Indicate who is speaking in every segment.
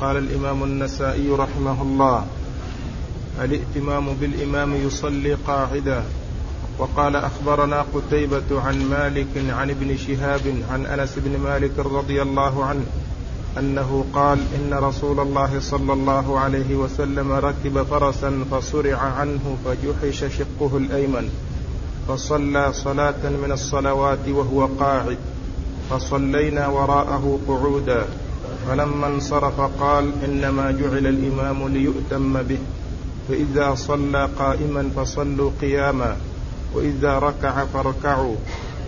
Speaker 1: قال الإمام النسائي رحمه الله الائتمام بالإمام يصلي قاعدا وقال أخبرنا قتيبة عن مالك عن ابن شهاب عن أنس بن مالك رضي الله عنه أنه قال إن رسول الله صلى الله عليه وسلم ركب فرسا فصرع عنه فجحش شقه الأيمن فصلى صلاة من الصلوات وهو قاعد فصلينا وراءه قعودا. فلما انصرف قال إنما جعل الإمام ليؤتم به فإذا صلى قائما فصلوا قياما وإذا ركع فاركعوا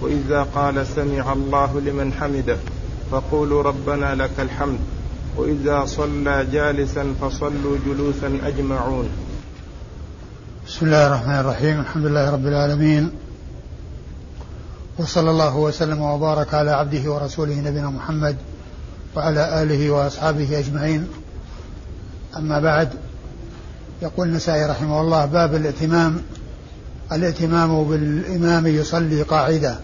Speaker 1: وإذا قال سمع الله لمن حمده فقولوا ربنا لك الحمد وإذا صلى جالسا فصلوا جلوسا أجمعون.
Speaker 2: بسم الله الرحمن الرحيم الحمد لله رب العالمين وصلى الله وسلم وبارك على عبده ورسوله نبينا محمد وعلى آله وأصحابه أجمعين. أما بعد يقول النسائي رحمه الله باب الائتمام الائتمام بالإمام يصلي قاعدة.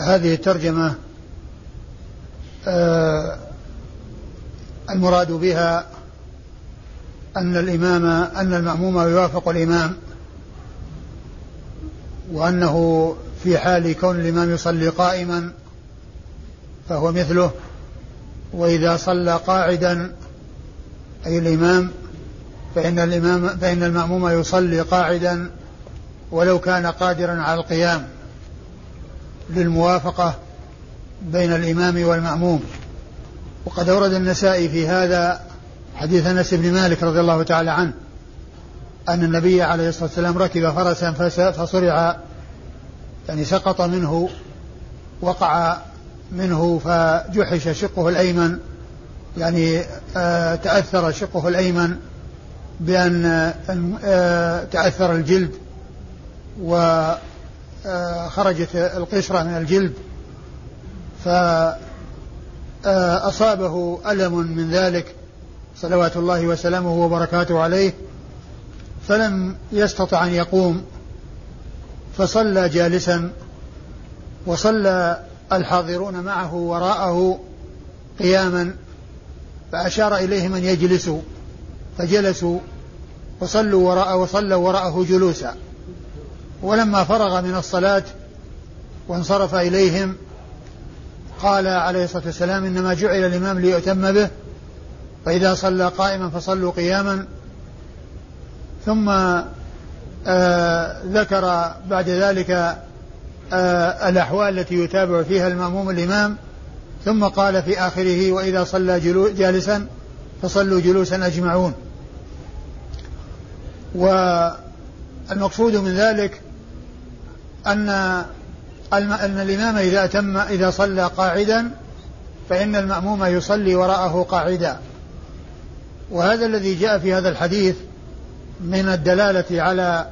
Speaker 2: هذه الترجمة آه المراد بها أن الإمام أن المأموم يوافق الإمام وأنه في حال كون الإمام يصلي قائما فهو مثله. وإذا صلى قاعدا أي الإمام فإن الإمام فإن المأموم يصلي قاعدا ولو كان قادرا على القيام للموافقة بين الإمام والمأموم. وقد أورد النسائي في هذا حديث أنس بن مالك رضي الله تعالى عنه أن النبي عليه الصلاة والسلام ركب فرسا فصرع يعني سقط منه وقع منه فجحش شقه الأيمن يعني آه تأثر شقه الأيمن بأن آه تأثر الجلد وخرجت آه القشرة من الجلد. فأصابه ألم من ذلك صلوات الله وسلامه وبركاته عليه فلم يستطع أن يقوم فصلى جالسا وصلى الحاضرون معه وراءه قياما فأشار إليهم أن يجلسوا فجلسوا وصلوا وراءه وصلوا وراءه جلوسا. ولما فرغ من الصلاة وانصرف إليهم قال عليه الصلاة والسلام إنما جعل الإمام ليؤتم به فإذا صلى قائما فصلوا قياما. ثم آه ذكر بعد ذلك الأحوال التي يتابع فيها المأموم الإمام ثم قال في آخره وإذا صلى جالسا فصلوا جلوسا أجمعون. والمقصود من ذلك أن أن الإمام إذا أتم إذا صلى قاعدا فإن المأموم يصلي وراءه قاعدا. وهذا الذي جاء في هذا الحديث من الدلالة على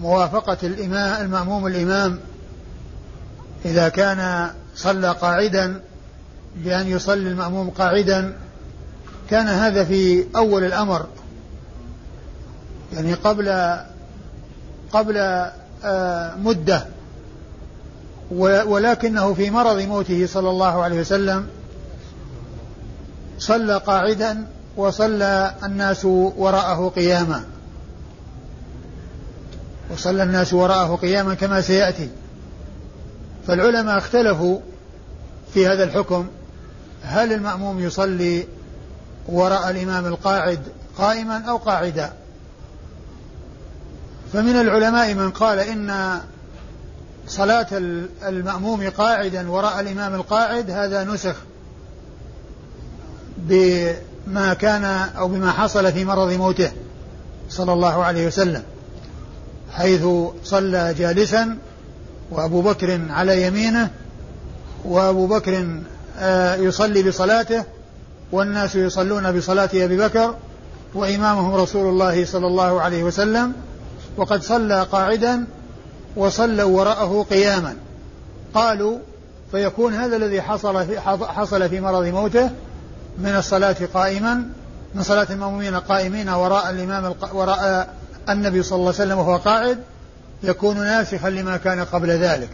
Speaker 2: موافقة الإمام المأموم الإمام إذا كان صلى قاعدا بأن يصلي المأموم قاعدا كان هذا في أول الأمر. يعني قبل قبل آه مدة. ولكنه في مرض موته صلى الله عليه وسلم. صلى قاعدا وصلى الناس وراءه قياما. وصلى الناس وراءه قياما كما سيأتي. فالعلماء اختلفوا في هذا الحكم. هل المأموم يصلي وراء الإمام القاعد قائما أو قاعدا؟ فمن العلماء من قال إن صلاة المأموم قاعدا وراء الإمام القاعد هذا نسخ بما كان أو بما حصل في مرض موته صلى الله عليه وسلم حيث صلى جالسا وأبو بكر على يمينه وأبو بكر آه، يصلي بصلاته والناس يصلون بصلاة أبي بكر وإمامهم رسول الله صلى الله عليه وسلم وقد صلى قاعدا وصلوا وراءه قياما. قالوا فيكون هذا الذي حصل في حصل في مرض موته من الصلاة قائما من صلاة المأمومين قائمين وراء الإمام وراء النبي صلى الله عليه وسلم وهو قاعد يكون ناسخا لما كان قبل ذلك.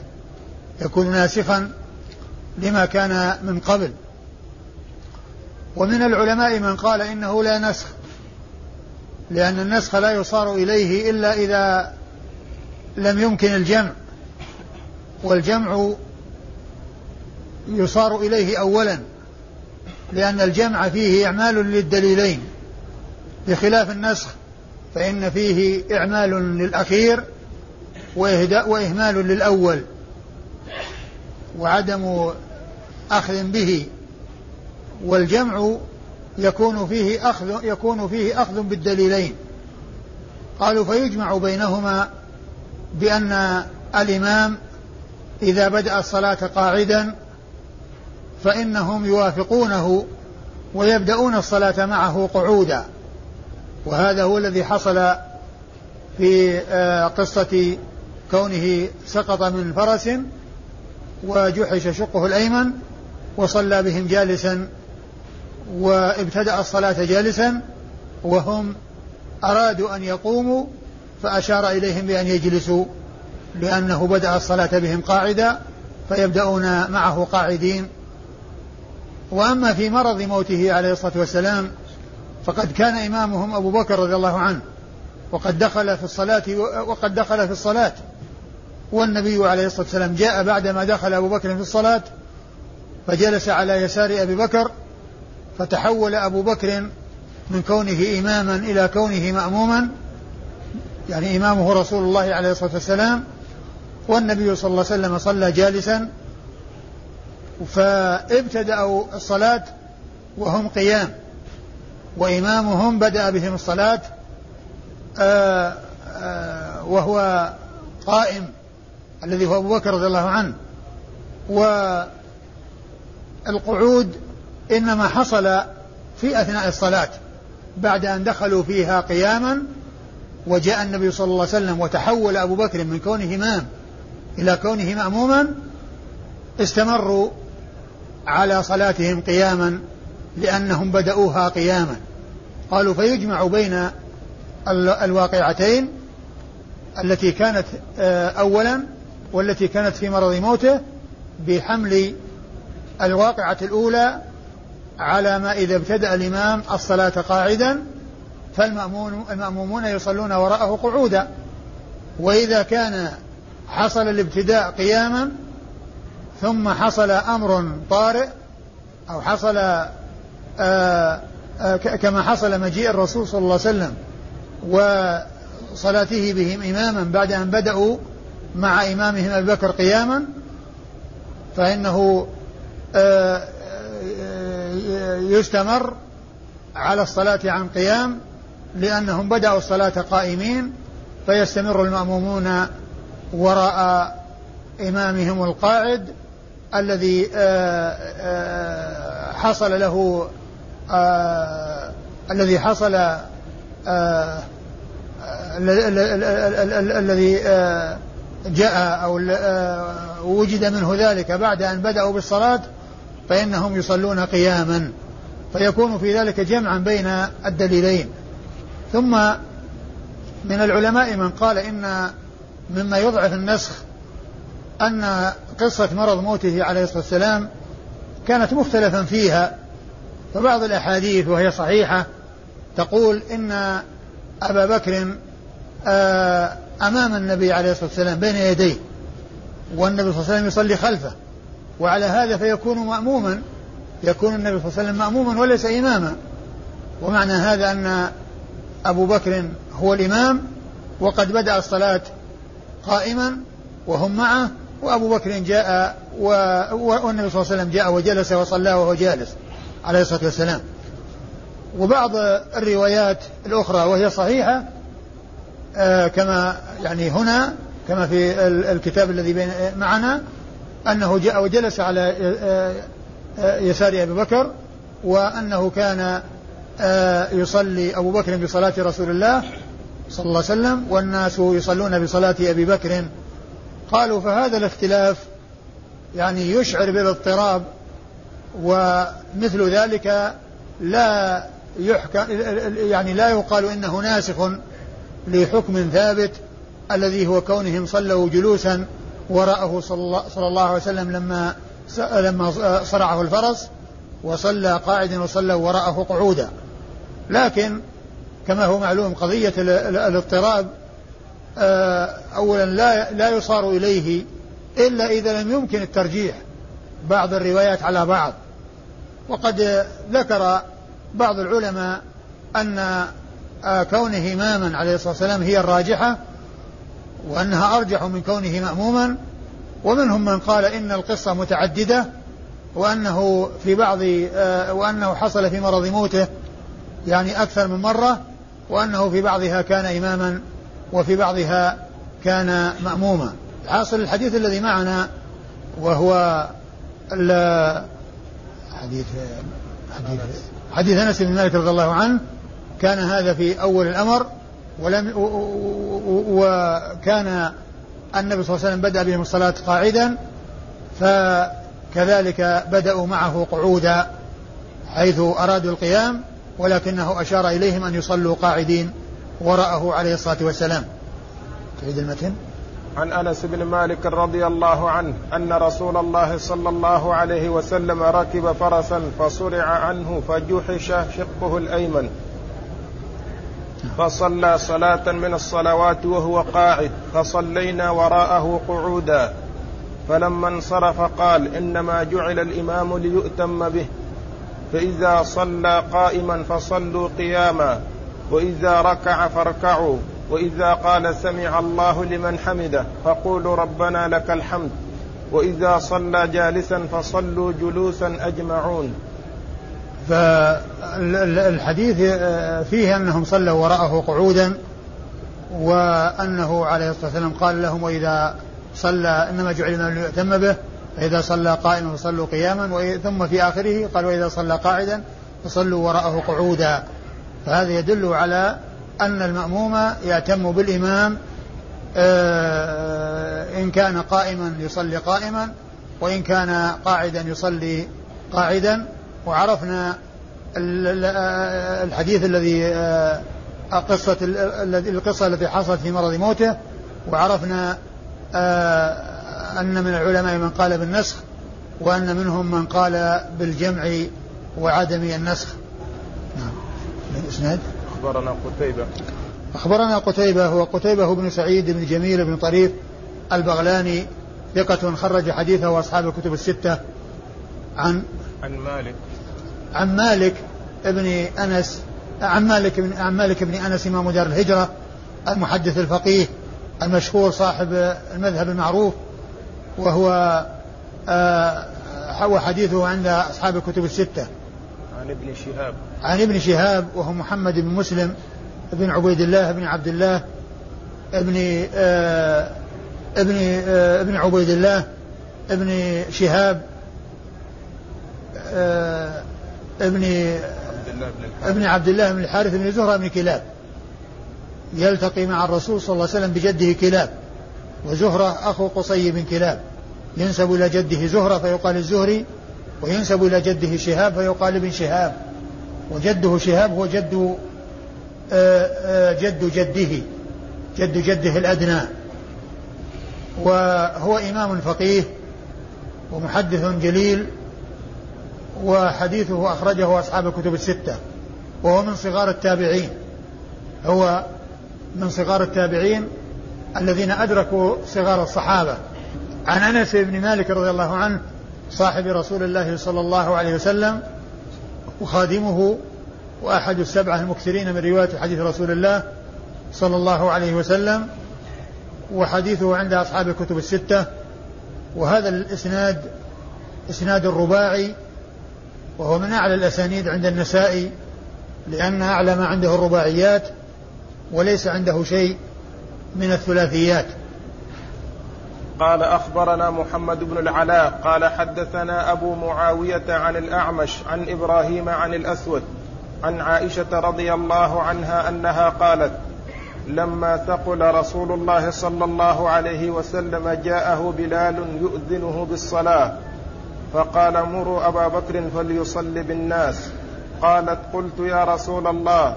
Speaker 2: يكون ناسخا لما كان من قبل. ومن العلماء من قال إنه لا نسخ لأن النسخ لا يصار إليه إلا إذا لم يمكن الجمع. والجمع يصار إليه أولا لأن الجمع فيه إعمال للدليلين. بخلاف النسخ فإن فيه إعمال للأخير وإهمال للأول وعدم أخذ به والجمع يكون فيه أخذ يكون فيه أخذ بالدليلين. قالوا فيجمع بينهما بأن الإمام إذا بدأ الصلاة قاعدا فإنهم يوافقونه ويبدأون الصلاة معه قعودا. وهذا هو الذي حصل في آه، قصة كونه سقط من فرس وجحش شقه الأيمن وصلى بهم جالسا وابتدأ الصلاة جالسا وهم أرادوا أن يقوموا فأشار إليهم بأن يجلسوا لأنه بدأ الصلاة بهم قاعدا فيبدأون معه قاعدين. وأما في مرض موته عليه الصلاة والسلام فقد كان إمامهم أبو بكر رضي الله عنه وقد دخل في الصلاة وقد دخل في الصلاة. والنبي عليه الصلاة والسلام جاء بعدما دخل أبو بكر في الصلاة فجلس على يسار أبي بكر فتحول أبو بكر من كونه إماما إلى كونه مأموما يعني إمامه رسول الله عليه الصلاة والسلام والنبي صلى الله عليه وسلم صلى جالسا فابتدأوا الصلاة وهم قيام وإمامهم بدأ بهم الصلاة آآ آآ وهو قائم. الذي هو أبو بكر رضي الله عنه. والقعود إنما حصل في أثناء الصلاة بعد أن دخلوا فيها قياما وجاء النبي صلى الله عليه وسلم وتحول أبو بكر من كونه إمام إلى كونه مأموما استمروا على صلاتهم قياما لأنهم بدأوها قياما. قالوا فيجمع بين الواقعتين التي كانت آه، أولا والتي كانت في مرض موته بحمل الواقعة الأولى على ما إذا ابتدأ الإمام الصلاة قاعدا فالمأمومون يصلون وراءه قعودا. وإذا كان حصل الابتداء قياما ثم حصل أمر طارئ أو حصل آآ آه، آآ آه، كما حصل مجيء الرسول صلى الله عليه وسلم وصلاته بهم إماما بعد أن بدأوا مع إمامهم أبي بكر قياما فإنه آآ آه، يستمر على الصلاة عن قيام لأنهم بدأوا الصلاة قائمين فيستمر المأمومون وراء إمامهم القاعد الذي آه، آه، حصل له آه، الذي حصل الذي جاء أو وجد منه ذلك بعد أن بدأوا بالصلاة فإنهم يصلون قياما فيكون في ذلك جمعا بين الدليلين. ثم من العلماء من قال إن مما يضعف النسخ أن قصة مرض موته عليه الصلاة والسلام كانت مختلفا فيها فبعض الأحاديث وهي صحيحة تقول إن أبا بكر آه، أمام النبي عليه الصلاة والسلام بين يديه والنبي صلى الله عليه وسلم يصلي خلفه وعلى هذا فيكون مأموما يكون النبي صلى الله عليه وسلم مأموما وليس إماما. ومعنى هذا أن أبو بكر هو الإمام وقد بدأ الصلاة قائما وهم معه وأبو بكر جاء و... والنبي صلى الله عليه وسلم جاء وجلس وصلى وهو جالس عليه الصلاة والسلام. وبعض الروايات الأخرى وهي صحيحة كما يعني هنا كما في الكتاب الذي بين معنا أنه جاء وجلس على آه، آه، يسار أبي بكر وأنه كان آه، يصلي أبو بكر بصلاة رسول الله صلى الله عليه وسلم والناس يصلون بصلاة أبي بكر. قالوا فهذا الاختلاف يعني يشعر بالاضطراب ومثل ذلك لا يحكى يعني لا يقال إنه ناسخ لحكم ثابت الذي هو كونهم صلوا جلوسا وراءه صلى الله عليه وسلم لما لما صرعه الفرس وصلى قاعدا وصلى وراءه قعودا. لكن كما هو معلوم قضية الاضطراب آه، أولا لا لا يصار إليه إلا إذا لم يمكن الترجيح. بعض الروايات على بعض. وقد ذكر بعض العلماء أن كونه إماما عليه الصلاة والسلام هي الراجحة وأنها أرجح من كونه مأموما. ومنهم من قال إن القصة متعددة وأنه في بعض آه، وأنه حصل في مرض موته يعني أكثر من مرة وأنه في بعضها كان إماما وفي بعضها كان مأموما. حاصل الحديث الذي معنا وهو حديث حديث حديث أنس بن مالك رضي الله عنه كان هذا في أول الأمر ولم وكان النبي صلى الله عليه وسلم بدأ بهم الصلاة قاعدا فكذلك بدأوا معه قعودا حيث أرادوا القيام ولكنه أشار إليهم أن يصلوا قاعدين وراءه عليه الصلاة والسلام. تعيد المتن.
Speaker 1: عن أنس بن مالك رضي الله عنه أن رسول الله صلى الله عليه وسلم ركب فرسا فصرع عنه فجحش شقه الأيمن. فصلى صلاة من الصلوات وهو قاعد فصلينا وراءه قعودا. فلما انصرف قال إنما جعل الإمام ليؤتم به. فإذا صلى قائما فصلوا قياما وإذا ركع فاركعوا وإذا قال سمع الله لمن حمده فقولوا ربنا لك الحمد. وإذا صلى جالسا فصلوا جلوسا أجمعون.
Speaker 2: فالحديث فيه أنهم صلوا وراءه قعودا وأنه عليه الصلاة والسلام قال لهم وإذا صلى إنما جعل من يؤتم به فإذا صلى قائما فصلوا قياما ثم في آخره قال وإذا صلى قاعدا فصلوا وراءه قعودا. فهذا يدل على أن المأموم يأتم بالإمام آه، إن كان قائما يصلي قائما وإن كان قاعدا يصلي قاعدا. وعرفنا الحديث الذي آه، قصة القصة التي حصلت في مرض موته وعرفنا آه، أن من العلماء من قال بالنسخ وأن منهم من قال بالجمع وعدم النسخ. نعم. الإسناد؟
Speaker 1: أخبرنا قتيبة.
Speaker 2: أخبرنا قتيبة هو قتيبة بن سعيد بن جميل بن طريف البغلاني ثقة خرج حديثه وأصحاب الكتب الستة عن
Speaker 1: عن مالك.
Speaker 2: عن مالك ابن أنس عن مالك بن عن مالك بن أنس إمام دار الهجرة المحدث الفقيه المشهور صاحب المذهب المعروف وهو آه وحديثه عند أصحاب الكتب الستة.
Speaker 1: عن ابن شهاب.
Speaker 2: عن ابن شهاب وهو محمد بن مسلم بن عبيد الله بن عبد الله ابن آه ابن آه ابن عبيد الله ابن شهاب آه ابن ابن عبد الله بن الحارث بن زهرة بن كلاب. يلتقي مع الرسول صلى الله عليه وسلم بجده كلاب. وزهرة أخو قصي بن كلاب. ينسب إلى جده زهرة فيقال الزهري وينسب إلى جده شهاب فيقال ابن شهاب. وجده شهاب هو جد آه، آه، جد جده جد جده الأدنى. وهو إمام فقيه ومحدث جليل. وحديثه أخرجه أصحاب الكتب الستة وهو من صغار التابعين. هو من صغار التابعين الذين أدركوا صغار الصحابة. عن أنس بن مالك رضي الله عنه صاحب رسول الله صلى الله عليه وسلم وخادمه وأحد السبعة المكثرين من رواية حديث رسول الله صلى الله عليه وسلم وحديثه عند أصحاب الكتب الستة. وهذا الإسناد إسناد الرباعي وهو من أعلى الأسانيد عند النسائي لأن أعلى ما عنده الرباعيات وليس عنده شيء من الثلاثيات.
Speaker 1: قال أخبرنا محمد بن العلاء قال حدثنا أبو معاوية عن الأعمش عن إبراهيم عن الأسود عن عائشة رضي الله عنها أنها قالت لما ثقل رسول الله صلى الله عليه وسلم جاءه بلال يؤذنه بالصلاة فقال مروا أبا بكر فليصلي بالناس. قالت قلت يا رسول الله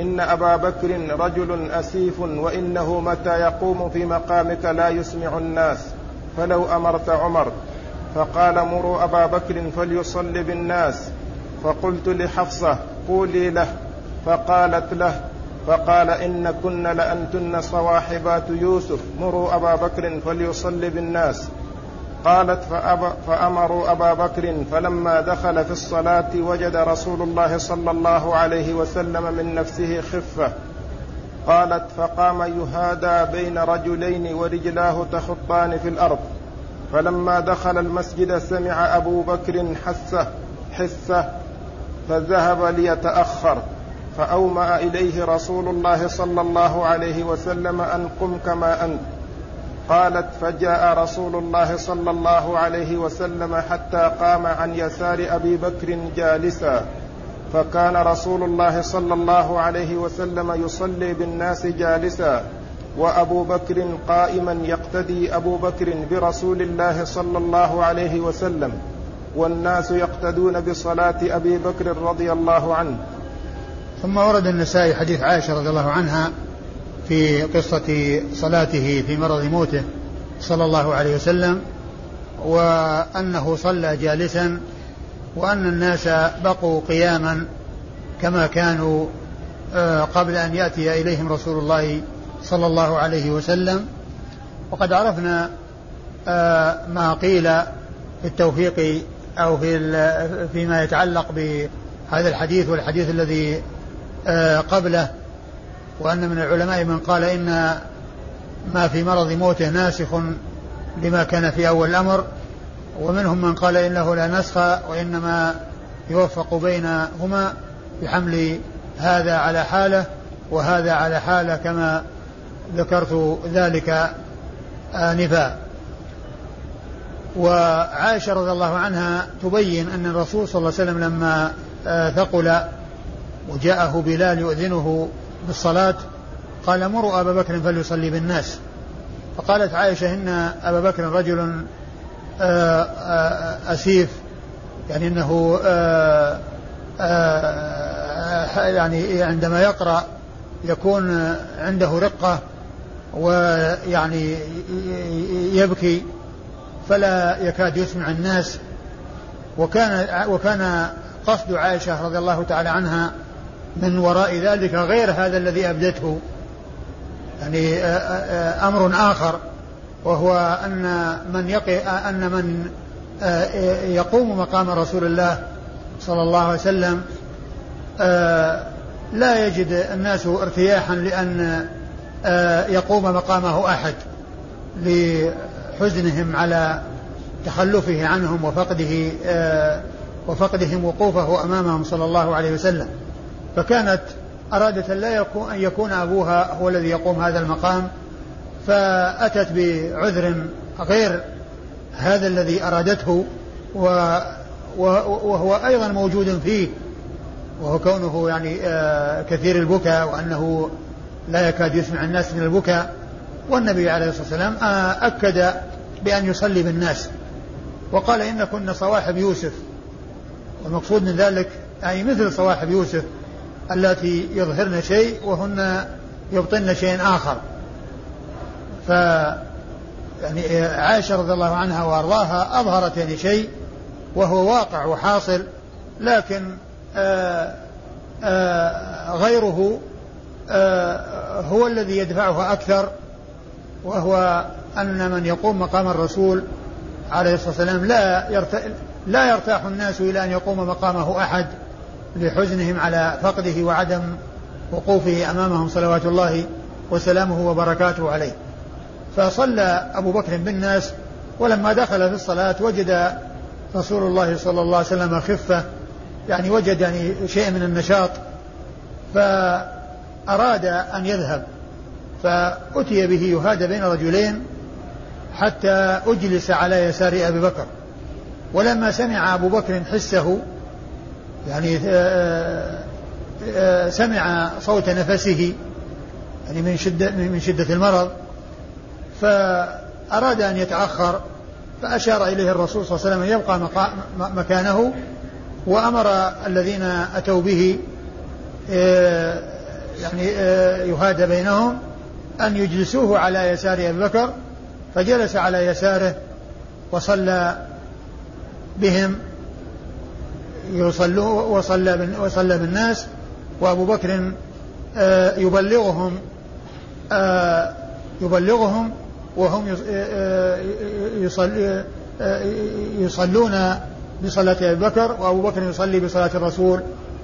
Speaker 1: إن أبا بكر رجل أسيف وإنه متى يقوم في مقامك لا يسمع الناس فلو أمرت عمر. فقال مروا أبا بكر فليصلي بالناس. فقلت لحفصة قولي له. فقالت له فقال إن كن لأنتن صواحبات يوسف مروا أبا بكر فليصلي بالناس. قالت فأب فأمروا أبا بكر فلما دخل في الصلاة وجد رسول الله صلى الله عليه وسلم من نفسه خفة. قالت فقام يهادى بين رجلين ورجلاه تخطان في الأرض. فلما دخل المسجد سمع أبو بكر حسه حسه فذهب ليتأخر. فأومأ إليه رسول الله صلى الله عليه وسلم أن قم كما أنت. قالت فجاء رسول الله صلى الله عليه وسلم حتى قام عن يسار أبي بكر جالسا. فكان رسول الله صلى الله عليه وسلم يصلي بالناس جالسا. وأبو بكر قائما يقتدي أبو بكر برسول الله صلى الله عليه وسلم. والناس يقتدون بصلاة أبي بكر رضي الله عنه.
Speaker 2: ثم ورد النسائي حديث عائشة رضي الله عنها في قصة صلاته في مرض موته صلى الله عليه وسلم وأنه صلى جالسا وأن الناس بقوا قياما كما كانوا آه، قبل أن يأتي إليهم رسول الله صلى الله عليه وسلم. وقد عرفنا آه، ما قيل في التوفيق أو في فيما يتعلق بهذا الحديث والحديث الذي آه، قبله. وأن من العلماء من قال إن ما في مرض موته ناسخ لما كان في أول الأمر ومنهم من قال إنه لا نسخ وإنما يوفق بينهما بحمل هذا على حاله وهذا على حاله كما ذكرت ذلك آنفا. وعائشة رضي الله عنها تبين أن الرسول صلى الله عليه وسلم لما آه، ثقل وجاءه بلال يؤذنه بالصلاة قال مروا أبا بكر فليصلي بالناس. فقالت عائشة إن أبا بكر رجل آه، آه، أسيف يعني أنه آه، يعني عندما يقرأ يكون عنده رقة ويعني يبكي فلا يكاد يسمع الناس. وكان وكان قصد عائشة رضي الله تعالى عنها من وراء ذلك غير هذا الذي أبدته. يعني أمر آخر وهو أن من يقي أن من يقوم مقام رسول الله صلى الله عليه وسلم لا يجد الناس ارتياحا لأن يقوم مقامه أحد لحزنهم على تخلفه عنهم وفقده وفقدهم وقوفه أمامهم صلى الله عليه وسلم. فكانت أرادت أن لا يكون أن يكون أبوها هو الذي يقوم هذا المقام فأتت بعذر غير هذا الذي أرادته و وهو أيضا موجود فيه وهو كونه يعني آه، كثير البكاء وأنه لا يكاد يسمع الناس من البكاء. والنبي عليه الصلاة والسلام آه، أكد بأن يصلي بالناس وقال إن كنا صواحب يوسف. والمقصود من ذلك أي مثل صواحب يوسف اللاتي يظهرن شيء وهن يبطن شيء آخر. ف يعني عائشة رضي الله عنها وأرضاها أظهرت يعني شيء وهو واقع وحاصل لكن آآ آآ غيره آآ هو الذي يدفعها أكثر وهو أن من يقوم مقام الرسول عليه الصلاة والسلام لا يرتاح لا يرتاح الناس إلى أن يقوم مقامه أحد. لحزنهم على فقده وعدم وقوفه أمامهم صلوات الله وسلامه وبركاته عليه. فصلى أبو بكر بالناس ولما دخل في الصلاة وجد رسول الله صلى الله عليه وسلم خفة يعني وجد يعني شيء من النشاط فأراد أن يذهب. فأتي به يهادى بين رجلين حتى أجلس على يسار أبي بكر. ولما سمع أبو بكر حسه يعني آه، آه، سمع صوت نفسه يعني من شدة من شدة المرض فأراد أن يتأخر فأشار إليه الرسول صلى الله عليه وسلم يبقى مكانه وأمر الذين أتوا به آه، يعني يهادى بينهم أن يجلسوه على يسار أبي بكر فجلس على يساره وصلى بهم يصلوا وصلى وصلى بالناس وأبو بكر آه، يبلغهم آه، يبلغهم وهم يصلي يصلون بصلاة أبي بكر وأبو بكر يصلي بصلاة الرسول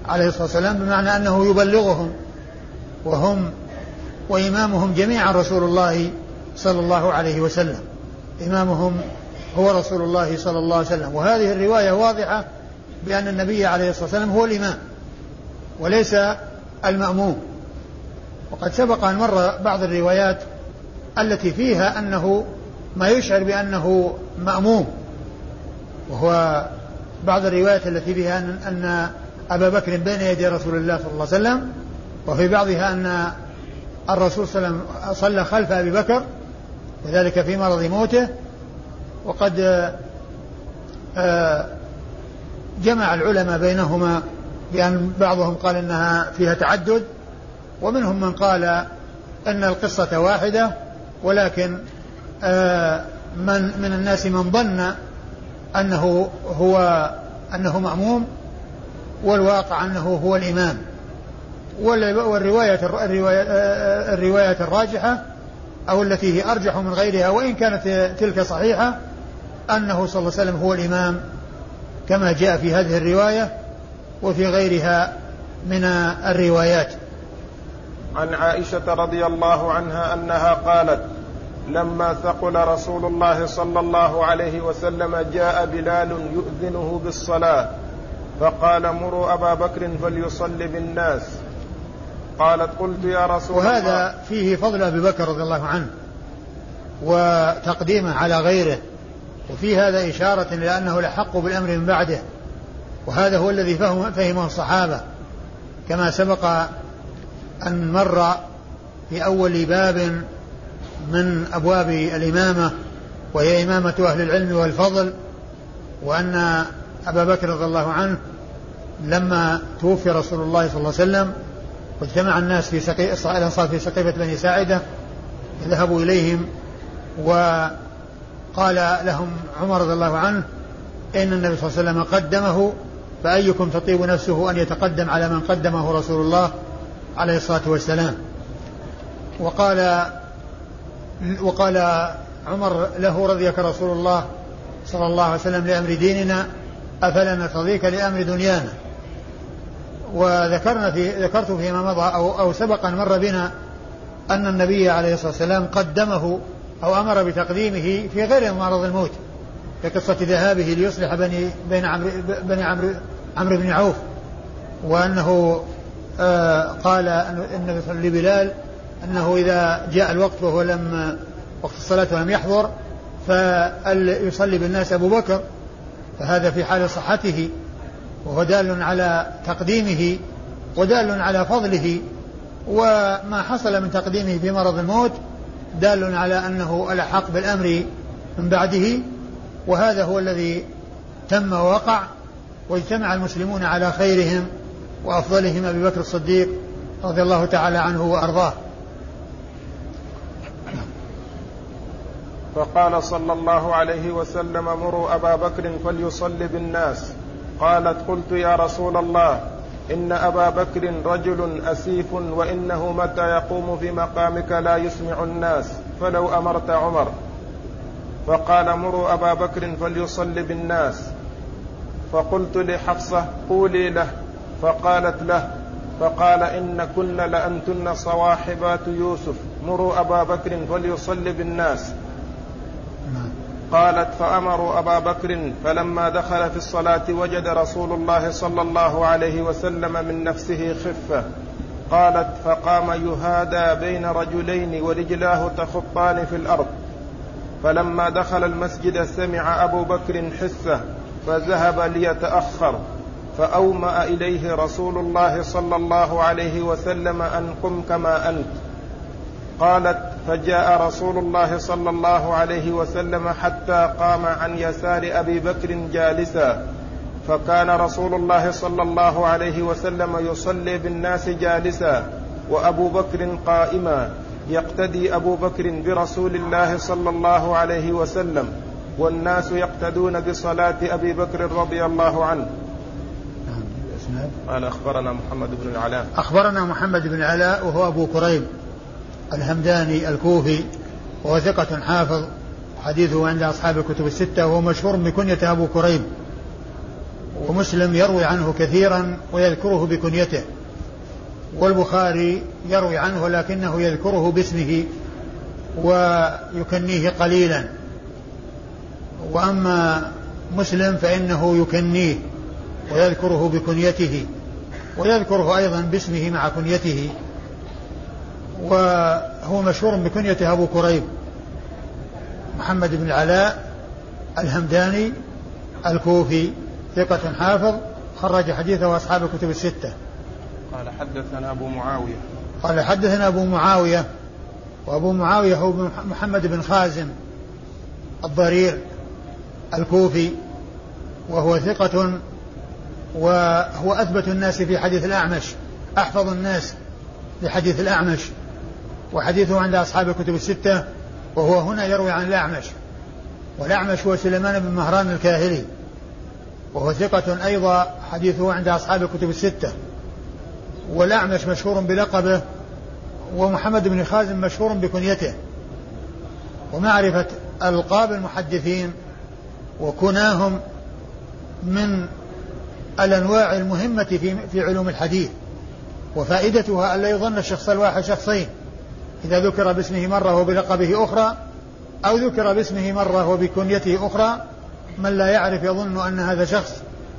Speaker 2: عليه الصلاة والسلام بمعنى أنه يبلغهم وهم وإمامهم جميعا رسول الله صلى الله عليه وسلم. إمامهم هو رسول الله صلى الله عليه وسلم. وهذه الرواية واضحة بأن النبي عليه الصلاة والسلام هو الإمام وليس المأموم. وقد سبق أن مر بعض الروايات التي فيها أنه ما يشعر بأنه مأموم. وهو بعض الروايات التي فيها أن أبا بكر بين يدي رسول الله صلى الله عليه وسلم وفي بعضها أن الرسول صلى الله عليه وسلم صلى خلف أبي بكر وذلك في مرض موته. وقد آه، جمع العلماء بينهما بأن بعضهم قال إنها فيها تعدد ومنهم من قال أن القصة واحدة ولكن آه، من من الناس من ظن أنه هو أنه مأموم والواقع أنه هو الإمام. والرواية الرواية, الرواية الراجحة أو التي هي أرجح من غيرها وإن كانت تلك صحيحة أنه صلى الله عليه وسلم هو الإمام كما جاء في هذه الرواية وفي غيرها من الروايات.
Speaker 1: عن عائشة رضي الله عنها أنها قالت لما ثقل رسول الله صلى الله عليه وسلم جاء بلال يؤذنه بالصلاة فقال مروا أبا بكر فليصلي بالناس. قالت قلت يا رسول
Speaker 2: وهذا الله. وهذا فيه فضل أبي بكر رضي الله عنه وتقديمه على غيره. وفي هذا إشارة إلى أنه الأحق بالأمر من بعده وهذا هو الذي فهم فهمه الصحابة كما سبق أن مر في أول باب من أبواب الإمامة وهي إمامة أهل العلم والفضل وأن أبا بكر رضي الله عنه لما توفي رسول الله صلى الله عليه وسلم واجتمع الناس في سقي الأنصار في سقيفة بني ساعدة ذهبوا إليهم وقال لهم عمر رضي الله عنه إن النبي صلى الله عليه وسلم قدمه فأيكم تطيب نفسه أن يتقدم على من قدمه رسول الله عليه الصلاة والسلام. وقال وقال عمر له رضيك رسول الله صلى الله عليه وسلم لأمر ديننا أفلا نرتضيك لأمر دنيانا. وذكرنا في ذكرت فيما مضى أو, أو سبق أن مر بنا أن النبي عليه الصلاة والسلام قدمه أو أمر بتقديمه في غير مرض الموت في قصة ذهابه ليصلح بني بين عمرو بني عمرو عمرو بن عوف وأنه آه قال أن لبلال أنه إذا جاء الوقت وهو لم وقت الصلاة ولم يحضر فيصلي بالناس أبو بكر فهذا في حال صحته وهو دال على تقديمه ودال على فضله وما حصل من تقديمه في مرض الموت دال على أنه الأحق بالأمر من بعده وهذا هو الذي تم ووقع واجتمع المسلمون على خيرهم وأفضلهم أبي بكر الصديق رضي الله تعالى عنه وأرضاه.
Speaker 1: فقال صلى الله عليه وسلم مروا أبا بكر فليصلي بالناس. قالت قلت يا رسول الله إن أبا بكر رجل أسيف وإنه متى يقوم في مقامك لا يسمع الناس فلو أمرت عمر. فقال مروا أبا بكر فليصلي بالناس. فقلت لحفصة قولي له. فقالت له فقال إن كن لأنتن صواحبات يوسف. مروا أبا بكر فليصلي بالناس. قالت فأمروا أبا بكر فلما دخل في الصلاة وجد رسول الله صلى الله عليه وسلم من نفسه خفة. قالت فقام يهادى بين رجلين ورجلاه تخطان في الأرض. فلما دخل المسجد سمع أبو بكر حسة فذهب ليتأخر. فأومأ إليه رسول الله صلى الله عليه وسلم أن قم كما أنت. قالت فجاء رسول الله صلى الله عليه وسلم حتى قام عن يسار أبي بكر جالسا. فكان رسول الله صلى الله عليه وسلم يصلي بالناس جالسا وأبو بكر قائما. يقتدي أبو بكر برسول الله صلى الله عليه وسلم. والناس يقتدون بصلاة أبي بكر رضي الله عنه.
Speaker 2: نعم
Speaker 1: قال أخبرنا محمد بن العلاء.
Speaker 2: أخبرنا محمد بن العلاء وهو أبو كريب. الهمداني الكوفي وهو ثقة حافظ حديثه عند أصحاب الكتب الستة وهو مشهور بكنية أبو كريب. ومسلم يروي عنه كثيرا ويذكره بكنيته. والبخاري يروي عنه لكنه يذكره باسمه ويكنيه قليلا. وأما مسلم فإنه يكنيه ويذكره بكنيته ويذكره أيضا باسمه مع كنيته. وهو مشهور بكنيته أبو كريب محمد بن العلاء الهمداني الكوفي ثقة حافظ خرج حديثه أصحاب الكتب الستة.
Speaker 1: قال حدثنا أبو معاوية.
Speaker 2: قال حدثنا أبو معاوية وأبو معاوية هو محمد بن خازم الضرير الكوفي وهو ثقة وهو أثبت الناس في حديث الأعمش أحفظ الناس لحديث الأعمش. وحديثه عند أصحاب الكتب الستة وهو هنا يروي عن الأعمش. والأعمش هو سليمان بن مهران الكاهلي. وهو ثقة أيضا حديثه عند أصحاب الكتب الستة. والأعمش مشهور بلقبه ومحمد بن خازم مشهور بكنيته. ومعرفة ألقاب المحدثين وكناهم من الأنواع المهمة في علوم الحديث. وفائدتها ألا يظن الشخص الواحد شخصين. إذا ذكر باسمه مرة وبلقبه أخرى أو ذكر باسمه مرة وبكنيته أخرى من لا يعرف يظن أن هذا شخص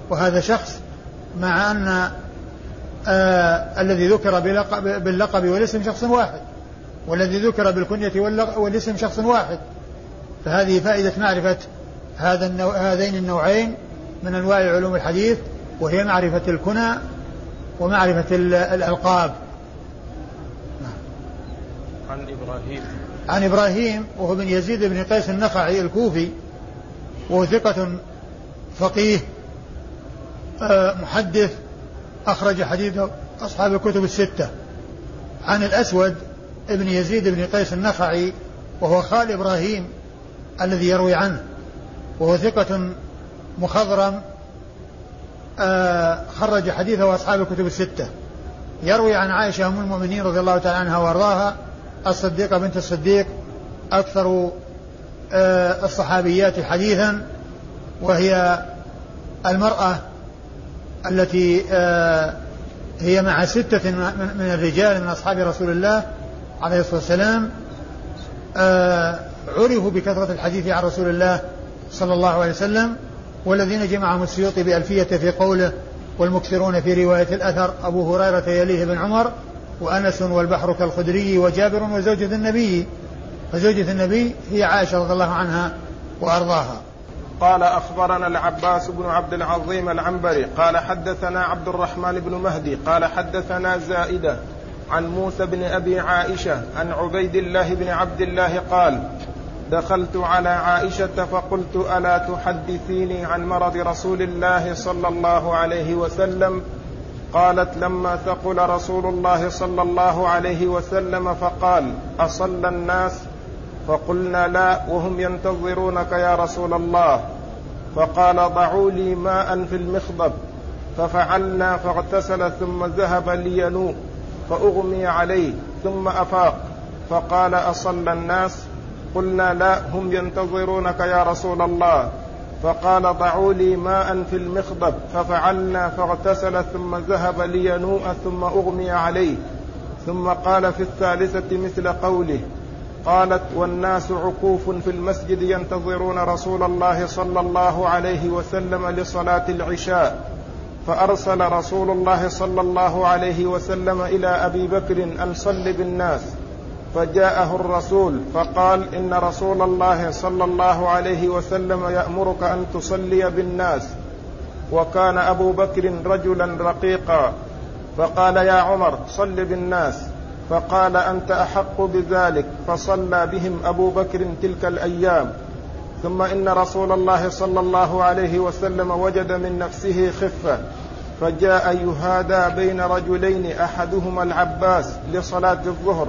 Speaker 2: وهذا شخص مع أن آه الذي ذكر باللقب والاسم شخص واحد والذي ذكر بالكنية والاسم شخص واحد. فهذه فائدة معرفة هذا النوع هذين النوعين من أنواع علوم الحديث وهي معرفة الكنى ومعرفة الألقاب.
Speaker 1: عن إبراهيم.
Speaker 2: عن إبراهيم وهو بن يزيد بن قيس النخعي الكوفي وهو ثقة فقيه آه، محدث أخرج حديثه أصحاب الكتب الستة. عن الأسود ابن يزيد بن قيس النخعي وهو خال إبراهيم الذي يروي عنه وهو ثقة مخضرم آه، خرج حديثه أصحاب الكتب الستة. يروي عن عائشة أم المؤمنين رضي الله تعالى عنها وأرضاها الصديقة بنت الصديق أكثر آه، الصحابيات حديثا وهي المرأة التي آه، هي مع ستة من الرجال من أصحاب رسول الله عليه الصلاة والسلام عرفوا بكثرة الحديث عن رسول الله صلى الله عليه وسلم والذين جمعهم السيوطي بألفية في قوله والمكثرون في رواية الأثر. أبو هريرة يليه بن عمر وأنس والبحر كالخدري وجابر وزوجة النبي. فزوجة النبي هي عائشة رضي الله عنها وأرضاها.
Speaker 1: قال أخبرنا العباس بن عبد العظيم العنبري قال حدثنا عبد الرحمن بن مهدي قال حدثنا زائدة عن موسى بن أبي عائشة عن عبيد الله بن عبد الله قال دخلت على عائشة فقلت ألا تحدثيني عن مرض رسول الله صلى الله عليه وسلم؟ قالت لما ثقل رسول الله صلى الله عليه وسلم فقال أصلى الناس؟ فقلنا لا وهم ينتظرونك يا رسول الله. فقال ضعوا لي ماء في المخضب. ففعلنا فاغتسل ثم ذهب لينوء فأغمي عليه ثم أفاق. فقال أصلى الناس؟ قلنا لا هم ينتظرونك يا رسول الله. فقال ضعوا لي ماء في المخضب ففعلنا فاغتسل ثم ذهب لينوء ثم أغمي عليه ثم قال في الثالثة مثل قوله قالت والناس عكوف في المسجد ينتظرون رسول الله صلى الله عليه وسلم لصلاة العشاء فأرسل رسول الله صلى الله عليه وسلم إلى أبي بكر أن صل بالناس فجاءه الرسول فقال إن رسول الله صلى الله عليه وسلم يأمرك أن تصلي بالناس. وكان أبو بكر رجلا رقيقا. فقال يا عمر صل بالناس. فقال أنت أحق بذلك. فصلى بهم أبو بكر تلك الأيام. ثم إن رسول الله صلى الله عليه وسلم وجد من نفسه خفة. فجاء يهادى بين رجلين أحدهما العباس لصلاة الظهر.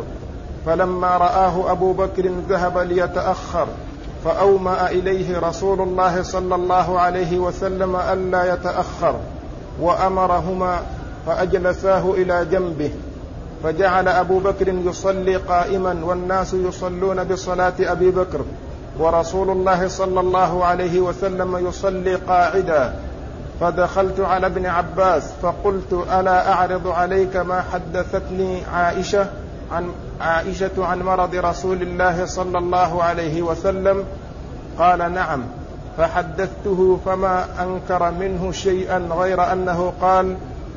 Speaker 1: فلما رآه أبو بكر ذهب ليتأخر فأومأ إليه رسول الله صلى الله عليه وسلم ألا يتأخر وأمرهما فأجلساه إلى جنبه فجعل أبو بكر يصلي قائما والناس يصلون بصلاة أبي بكر ورسول الله صلى الله عليه وسلم يصلي قاعدا. فدخلت على ابن عباس فقلت ألا أعرض عليك ما حدثتني عائشة؟ عن عائشة عن مرض رسول الله صلى الله عليه وسلم قال نعم فحدثته فما أنكر منه شيئا غير أنه قال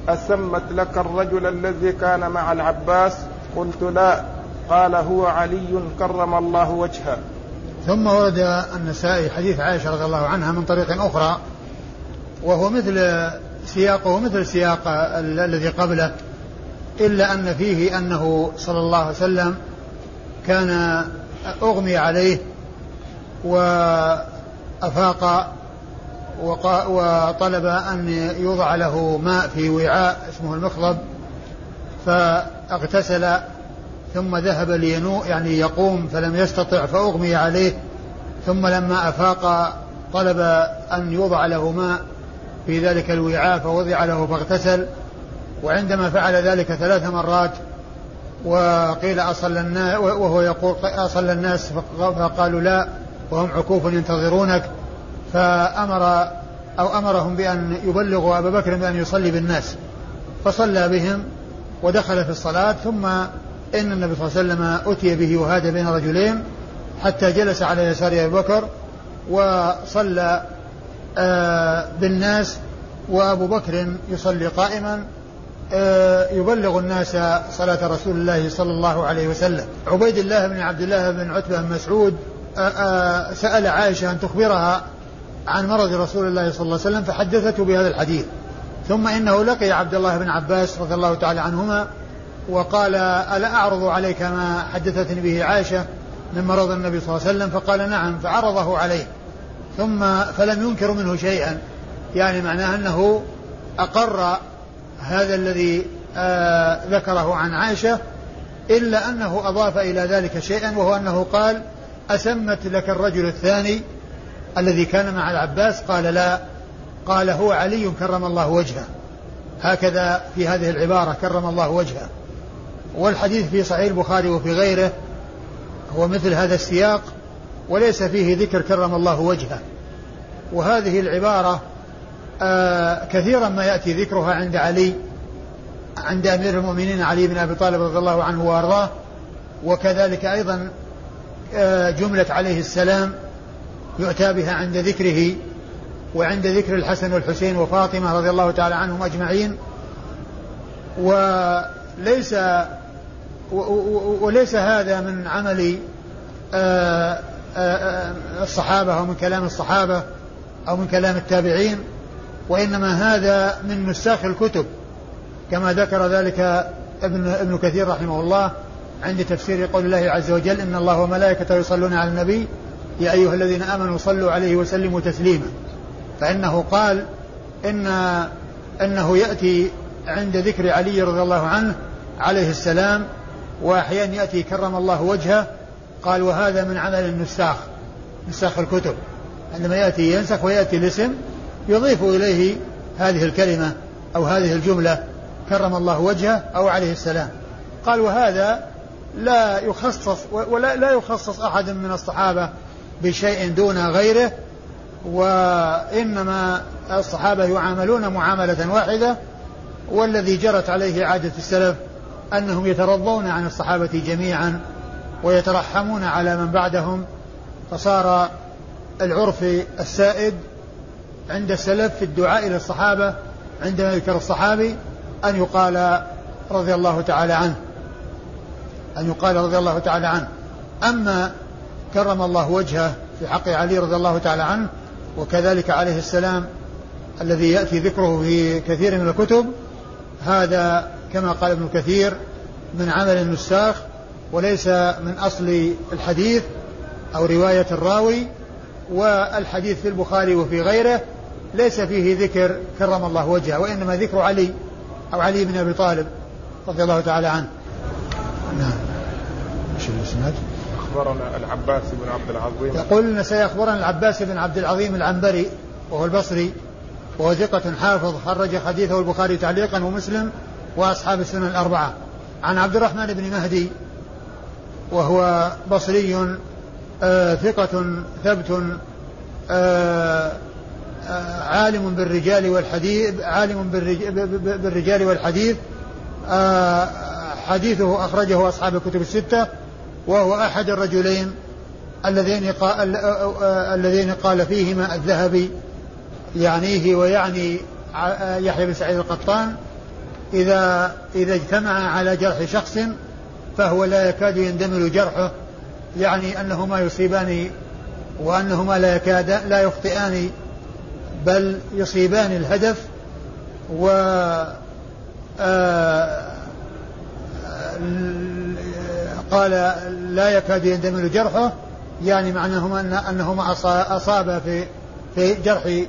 Speaker 1: أسمت لك الرجل الذي كان مع العباس؟ قلت لا قال هو علي كرم الله وجهه.
Speaker 2: ثم ورد النسائي حديث عائشة رضي الله عنها من طريق أخرى وهو مثل سياقه مثل سياق الذي قبله. إلا أن فيه أنه صلى الله عليه وسلم كان أغمي عليه وأفاق وطلب أن يوضع له ماء في وعاء اسمه المخضب فاغتسل ثم ذهب لينوء يعني يقوم فلم يستطع فأغمي عليه ثم لما أفاق طلب أن يوضع له ماء في ذلك الوعاء فوضع له فاغتسل وعندما فعل ذلك ثلاث مرات وقيل أصل الناس وهو يقول أصل الناس فقالوا لا وهم عكوف ينتظرونك فأمر أو أمرهم بأن يبلغوا أبا بكر بأن يصلي بالناس. فصلى بهم ودخل في الصلاة ثم إن النبي صلى الله عليه وسلم أتي به وهذا بين رجلين حتى جلس على يسار أبي بكر وصلى آه، بالناس وأبو بكر يصلي قائما يبلغ الناس صلاة رسول الله صلى الله عليه وسلم. عبيد الله بن عبد الله بن عتبة بن مسعود آه، سأل عائشة أن تخبرها عن مرض رسول الله صلى الله عليه وسلم فحدثته بهذا الحديث. ثم إنه لقي عبد الله بن عباس رضي الله تعالى عنهما وقال ألا أعرض عليك ما حدثتني به عائشة من مرض النبي صلى الله عليه وسلم؟ فقال نعم. فعرضه عليه. ثم فلم ينكر منه شيئا يعني معناه أنه أقر هذا الذي آه ذكره عن عائشة إلا أنه أضاف إلى ذلك شيئا وهو أنه قال أسمت لك الرجل الثاني الذي كان مع العباس؟ قال لا. قال هو علي كرم الله وجهه. هكذا في هذه العبارة كرم الله وجهه. والحديث في صحيح البخاري وفي غيره هو مثل هذا السياق وليس فيه ذكر كرم الله وجهه. وهذه العبارة كثيرا ما يأتي ذكرها عند علي عند أمير المؤمنين علي بن أبي طالب رضي الله عنه وأرضاه وكذلك أيضا آه جملة عليه السلام يؤتى بها عند ذكره وعند ذكر الحسن والحسين وفاطمة رضي الله تعالى عنهم أجمعين. وليس وليس هذا من عمل آه، آه، آه، الصحابة أو من كلام الصحابة أو من كلام التابعين. وإنما هذا من نساخ الكتب كما ذكر ذلك ابن ابن كثير رحمه الله عند تفسير قول الله عز وجل إن الله وملائكته يصلون على النبي يا أيها الذين آمنوا صلوا عليه وسلموا تسليما. فإنه قال إن أنه يأتي عند ذكر علي رضي الله عنه عليه السلام وأحيانا يأتي كرم الله وجهه. قال وهذا من عمل النساخ نساخ الكتب عندما يأتي ينسخ ويأتي الاسم يضيف إليه هذه الكلمة أو هذه الجملة كرم الله وجهه أو عليه السلام. قال وهذا لا يخصص ولا لا يخصص أحد من الصحابة بشيء دون غيره وإنما الصحابة يعاملون معاملة واحدة والذي جرت عليه عادة السلف أنهم يترضون عن الصحابة جميعا ويترحمون على من بعدهم فصار العرف السائد عند السلف في الدعاء إلى الصحابة عندما يذكر الصحابي أن يقال رضي الله تعالى عنه. أن يقال رضي الله تعالى عنه. أما كرم الله وجهه في حق علي رضي الله تعالى عنه وكذلك عليه السلام الذي يأتي ذكره في كثير من الكتب هذا كما قال ابن كثير من عمل النساخ وليس من أصل الحديث أو رواية الراوي والحديث في البخاري وفي غيره ليس فيه ذكر كرم الله وجهه وإنما ذكر علي أو علي بن أبي طالب رضي الله تعالى عنه. نعم. إيش الإسناد؟
Speaker 1: أخبرنا العباس بن عبد العظيم.
Speaker 2: يقول النسائي أخبرنا العباس بن عبد العظيم العنبري وهو البصري وهو ثقة حافظ خرج حديثه البخاري تعليقا ومسلم وأصحاب السنن الأربعة. عن عبد الرحمن بن مهدي وهو بصري آه ثقة ثبت آه آه عالم بالرجال والحديث عالم بالرجال والحديث. حديثه أخرجه أصحاب الكتب الستة وهو أحد الرجلين اللذين قال الذين قال فيهما الذهبي يعنيه ويعني يحيى بن سعيد القطان. إذا إذا اجتمع على جرح شخص فهو لا يكاد يندمل جرحه. يعني أنهما يصيبان وأنهما لا يكاد لا يخطئان بل يصيبان الهدف و آه قال لا يكاد يندمل جرحه يعني معناهما أن أنهما أصاب في في جرح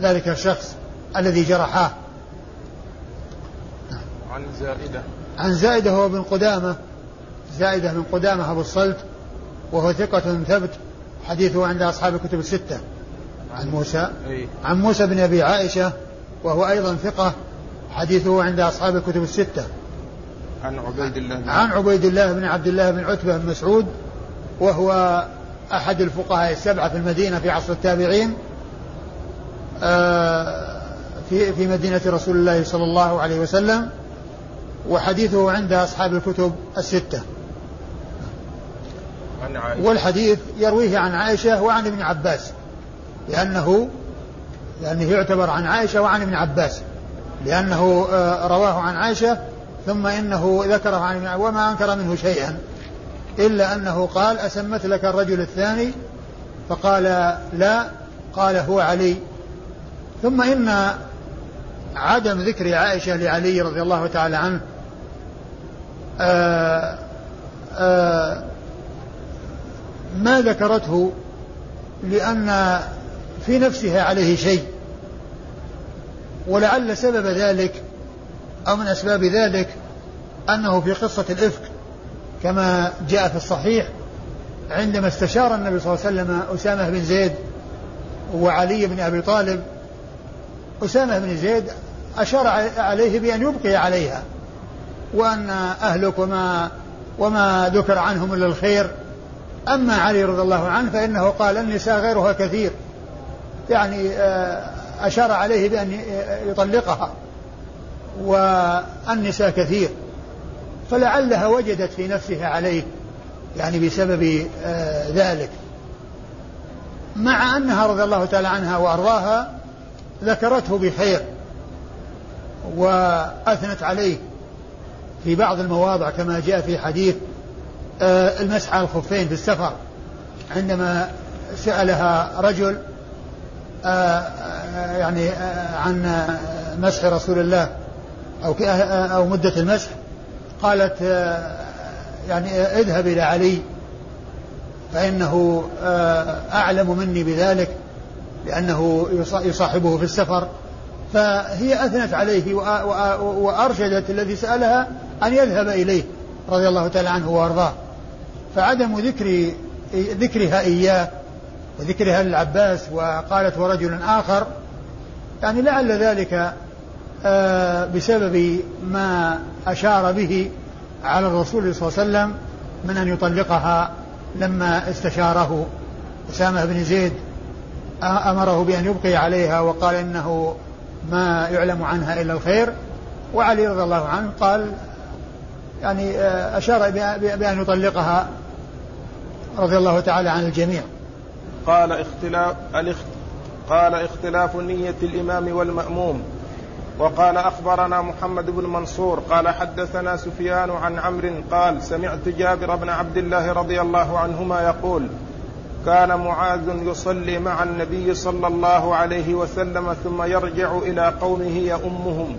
Speaker 2: ذلك الشخص الذي جرحاه.
Speaker 1: عن زائدة.
Speaker 2: عن زائدة هو بن قدامة زائدة بن قدامة أبو الصلت. وهو ثقة ثبت حديثه عند أصحاب الكتب الستة. عن موسى عن موسى بن أبي عائشة وهو أيضا ثقة حديثه عند أصحاب الكتب الستة.
Speaker 1: عن عبيد الله
Speaker 2: عن عبيد الله بن عبد الله بن عتبة بن مسعود وهو أحد الفقهاء السبعة في المدينة في عصر التابعين آه، في في مدينة رسول الله صلى الله عليه وسلم وحديثه عند أصحاب الكتب الستة.
Speaker 1: عن عائشة.
Speaker 2: والحديث يرويه عن عائشة وعن ابن عباس لأنه لأنه يعتبر عن عائشة وعن ابن عباس لأنه آه، رواه عن عائشة ثم إنه ذكره عن ابن وما أنكر منه شيئا إلا أنه قال أسمت لك الرجل الثاني؟ فقال لا قال هو علي. ثم إن عدم ذكر عائشة لعلي رضي الله تعالى عنه آآ آآ ما ذكرته لأن في نفسها عليه شيء ولعل سبب ذلك أو من أسباب ذلك أنه في قصة الإفك كما جاء في الصحيح عندما استشار النبي صلى الله عليه وسلم أسامة بن زيد وعلي بن أبي طالب أسامة بن زيد أشار عليه بأن يبقي عليها وأن أهلك وما وما ذكر عنهم إلا الخير أما علي رضي الله عنه فإنه قال النساء غيرها كثير. يعني آه، أشار عليه بأن يطلقها. والنساء كثير. فلعلها وجدت في نفسها عليه يعني بسبب آه، ذلك. مع أنها رضي الله تعالى عنها وأرضاها ذكرته بخير. وأثنت عليه في بعض المواضع كما جاء في حديث آه، المسح على الخفين في السفر عندما سألها رجل آه، يعني عن مسح رسول الله أو أو مدة المسح قالت يعني اذهب إلى علي فإنه أعلم مني بذلك لأنه يصاحبه في السفر. فهي أثنت عليه وأرشدت الذي سألها أن يذهب إليه رضي الله تعالى عنه وأرضاه. فعدم ذكر ذكرها إياه وذكرها للعباس وقالت ورجل آخر يعني لعل ذلك آه، بسبب ما أشار به على الرسول صلى الله عليه وسلم من أن يطلقها لما استشاره أسامة بن زيد أمره بأن يبقي عليها وقال إنه ما يعلم عنها إلا الخير. وعلي رضي الله عنه قال يعني آه، أشار بأن يطلقها رضي الله تعالى عن الجميع.
Speaker 1: قال اختلاف قال اختلاف نية الإمام والمأموم. وقال أخبرنا محمد بن منصور قال حدثنا سفيان عن عمرو قال سمعت جابر بن عبد الله رضي الله عنهما يقول كان معاذ يصلي مع النبي صلى الله عليه وسلم ثم يرجع إلى قومه يؤمهم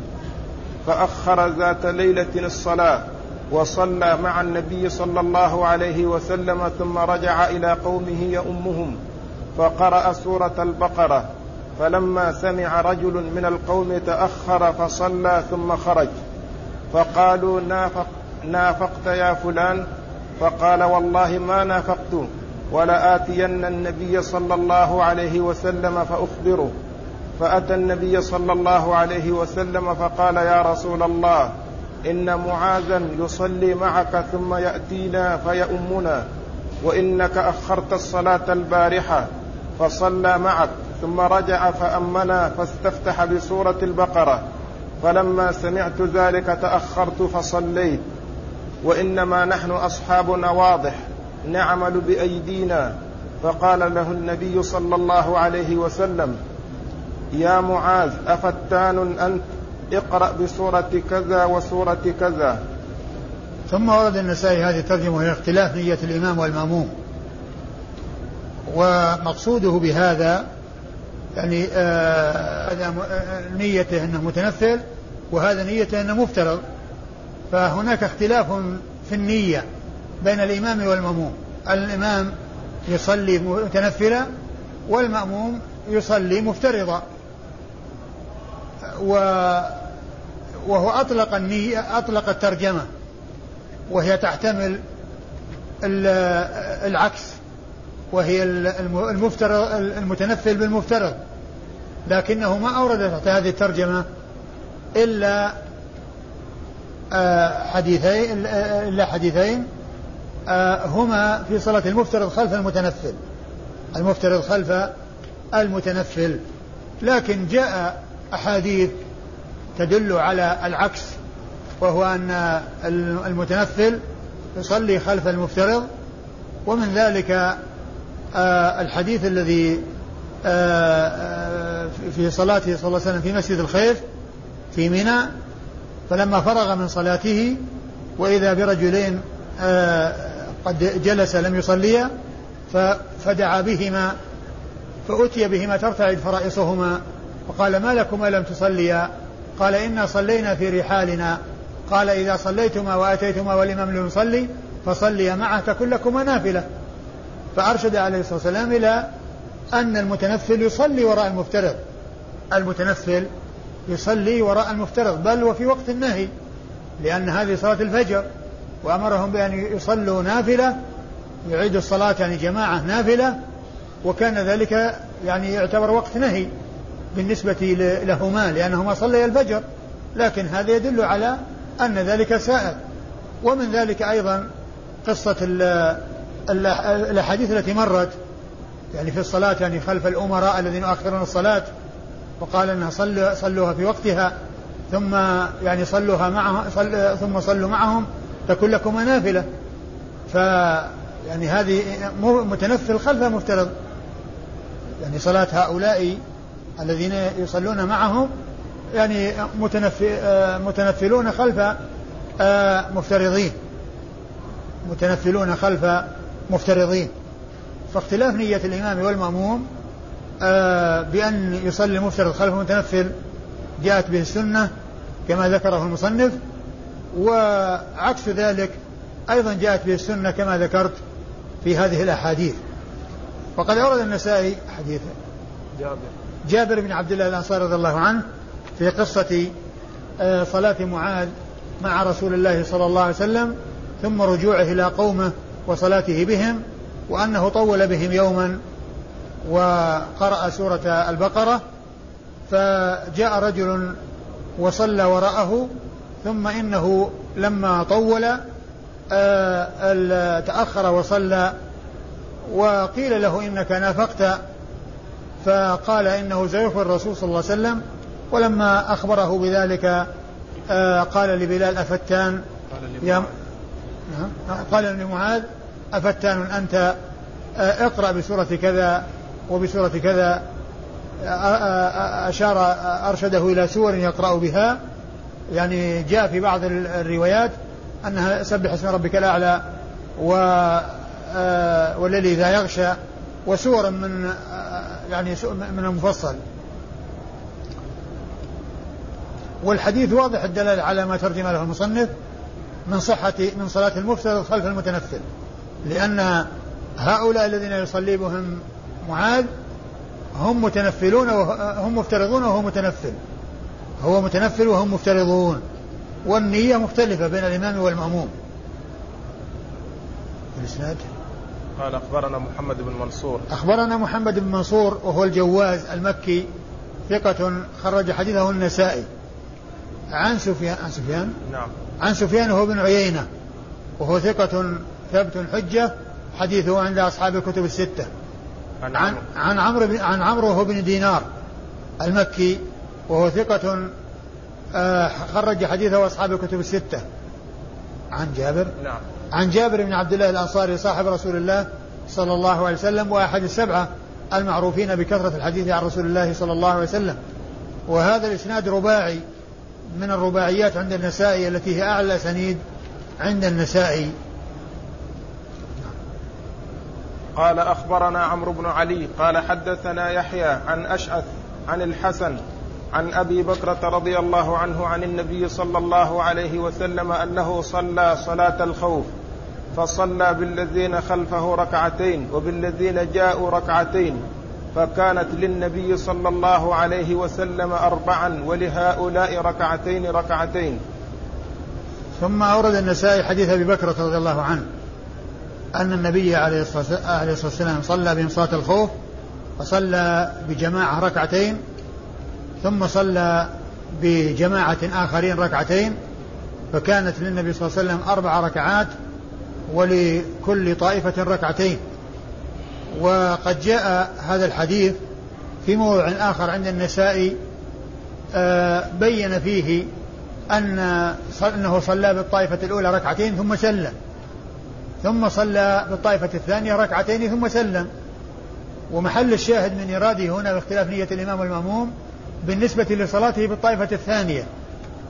Speaker 1: فأخر ذات ليلة الصلاة. وصلى مع النبي صلى الله عليه وسلم ثم رجع إلى قومه يؤمهم فقرأ سورة البقرة فلما سمع رجل من القوم تأخر فصلى ثم خرج فقالوا نافق نافقت يا فلان فقال والله ما نافقت ولآتين النبي صلى الله عليه وسلم فأخبره فأتى النبي صلى الله عليه وسلم فقال يا رسول الله إن معاذا يصلي معك ثم يأتينا فيؤمنا وإنك أخرت الصلاة البارحة فصلى معك ثم رجع فأمنا فاستفتح بسورة البقرة. فلما سمعت ذلك تأخرت فصليت. وإنما نحن أصحاب واضح نعمل بأيدينا. فقال له النبي صلى الله عليه وسلم يا معاذ أفتان أنت؟ اقرأ بسورة كذا وسورة كذا.
Speaker 2: ثم ورد النسائي هذه الترجمة وهي اختلاف نية الإمام والمأموم. ومقصوده بهذا يعني آه هذا آه، نيته أنه متنفل وهذا نيته أنه مفترض. فهناك اختلاف في النية بين الإمام والمأموم. الإمام يصلي متنفلا والمأموم يصلي مفترضا. و وهو أطلق النية أطلق الترجمة وهي تحتمل العكس وهي المفترض المتنفل بالمفترض لكنه ما أورد تحت هذه الترجمة إلا آه، حديثين إلا حديثين آه، هما في صلاة المفترض خلف المتنفل. المفترض خلف المتنفل. لكن جاء أحاديث تدل على العكس وهو أن المتنفل يصلي خلف المفترض ومن ذلك آه، الحديث الذي آه، في صلاته صلى الله عليه وسلم في مسجد الخيف في منى فلما فرغ من صلاته وإذا برجلين آه، قد جلس لم يصليا فدعا بهما فأتي بهما ترتعد فرائصهما وقال ما لكما لم تصليا؟ قال إنا صلينا في رحالنا. قال إذا صليتما وأتيتما والإمام لم يصلي فصلي معه تكن لكما نافلة فأرشد عليه الصلاة والسلام إلى أن المتنفل يصلي وراء المفترض. المتنفل يصلي وراء المفترض بل وفي وقت النهي لأن هذه صلاة الفجر وأمرهم بأن يصلوا نافلة يعيدوا الصلاة يعني جماعة نافلة وكان ذلك يعني يعتبر وقت نهي. بالنسبة لهما لأنهما صليا الفجر. لكن هذا يدل على أن ذلك سائر. ومن ذلك أيضا قصة الأحاديث التي مرت. يعني في الصلاة يعني خلف الأمراء الذين يؤخرون الصلاة وقال أنها صلوا صلوها في وقتها ثم يعني صلوها معهم صل ثم صلوا معهم تكون لكم نافلة. ف يعني هذه متنفل خلف مفترض. يعني صلاة هؤلاء الذين يصلون معهم يعني متنفلون خلف آه، مفترضين. متنفلون خلف مفترضين. فاختلاف نية الإمام والمأموم آه، بأن يصلي المفترض خلف المتنفل جاءت به السنة كما ذكره المصنف وعكس ذلك أيضا جاءت به السنة كما ذكرت في هذه الأحاديث. وقد أورد النسائي حديث جابر. جابر بن عبد الله الأنصاري رضي الله عنه في قصة آه، صلاة معاذ مع رسول الله صلى الله عليه وسلم ثم رجوعه إلى قومه وصلاته بهم وأنه طول بهم يوما وقرأ سورة البقرة فجاء رجل وصلى وراءه ثم إنه لما طول آه، تأخر وصلى وقيل له إنك نافقت فقال إنه سيغفر الرسول صلى الله عليه وسلم ولما أخبره بذلك آه، قال لبلال أفتان؟ يا قال لمعاذ أفتان أنت؟ آه، اقرأ بسورة كذا وبسورة كذا. أشار أرشده إلى سور يقرأ بها. يعني جاء في بعض الروايات أنها سبح اسم ربك الأعلى و آه، والليل إذا يغشى. وسور من آه، يعني من المفصل. والحديث واضح الدلالة على ما ترجم له المصنف من صحة من صلاة المفترض خلف المتنفل. لأن هؤلاء الذين يصلي بهم معاذ هم متنفلون وهم مفترضون وهو متنفل. هو متنفل وهم مفترضون. والنية مختلفة بين الإمام والمأموم. الإسناد
Speaker 1: قال أخبرنا محمد بن منصور.
Speaker 2: أخبرنا محمد بن منصور وهو الجواز المكي ثقة خرج حديثه النسائي. عن سفيان عن سفيان؟
Speaker 1: نعم.
Speaker 2: عن سفيان هو بن عيينة وهو ثقة ثبت حجة حديثه عند أصحاب الكتب الستة.
Speaker 1: عن
Speaker 2: عن
Speaker 1: عمرو.
Speaker 2: عن عمرو بن عن عمرو هو بن دينار المكي وهو ثقة آه، خرج حديثه أصحاب الكتب الستة. عن جابر؟
Speaker 1: نعم.
Speaker 2: عن جابر بن عبد الله الأنصاري صاحب رسول الله صلى الله عليه وسلم وأحد السبعة المعروفين بكثرة الحديث عن رسول الله صلى الله عليه وسلم. وهذا الإسناد رباعي من الرباعيات عند النسائي التي هي أعلى سنيد عند النسائي.
Speaker 1: قال أخبرنا عمرو بن علي قال حدثنا يحيى عن أشعث عن الحسن عن أبي بكرة رضي الله عنه عن النبي صلى الله عليه وسلم أنه صلى صلاة الخوف. فصلى بالذين خلفه ركعتين وبالذين جاءوا ركعتين فكانت للنبي صلى الله عليه وسلم أربعا ولهؤلاء ركعتين ركعتين.
Speaker 2: ثم أورد النسائي حديث أبي بكرة رضي الله عنه أن النبي عليه الصلاة والسلام صلى بهم صلاة الخوف وصلى بجماعة ركعتين ثم صلى بجماعة آخرين ركعتين فكانت للنبي صلى الله عليه وسلم أربع ركعات ولكل طائفة ركعتين. وقد جاء هذا الحديث في موضع آخر عند النسائي آه، بين فيه أن أنه صلى بالطائفة الأولى ركعتين ثم سلم. ثم صلى بالطائفة الثانية ركعتين ثم سلم. ومحل الشاهد من إراده هنا باختلاف نية الإمام والمأموم بالنسبة لصلاته بالطائفة الثانية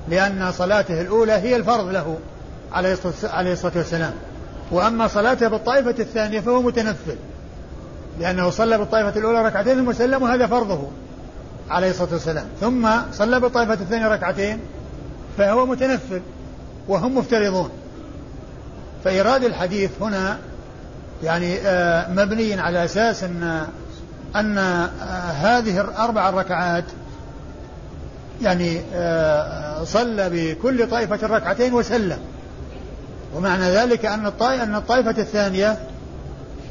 Speaker 2: لأن صلاته الأولى هي الفرض له عليه الصلاة والسلام. وأما صلاته بالطائفة الثانية فهو متنفل. لأنه صلى بالطائفة الأولى ركعتين ثم سلم وهذا فرضه عليه الصلاة والسلام. ثم صلى بالطائفة الثانية ركعتين فهو متنفل وهم مفترضون. فإيراد الحديث هنا يعني آه، مبني على أساس أن أن آه، هذه الأربع الركعات يعني آه، صلى بكل طائفة ركعتين وسلم. ومعنى ذلك أن الطائفة, أن الطائفة الثانية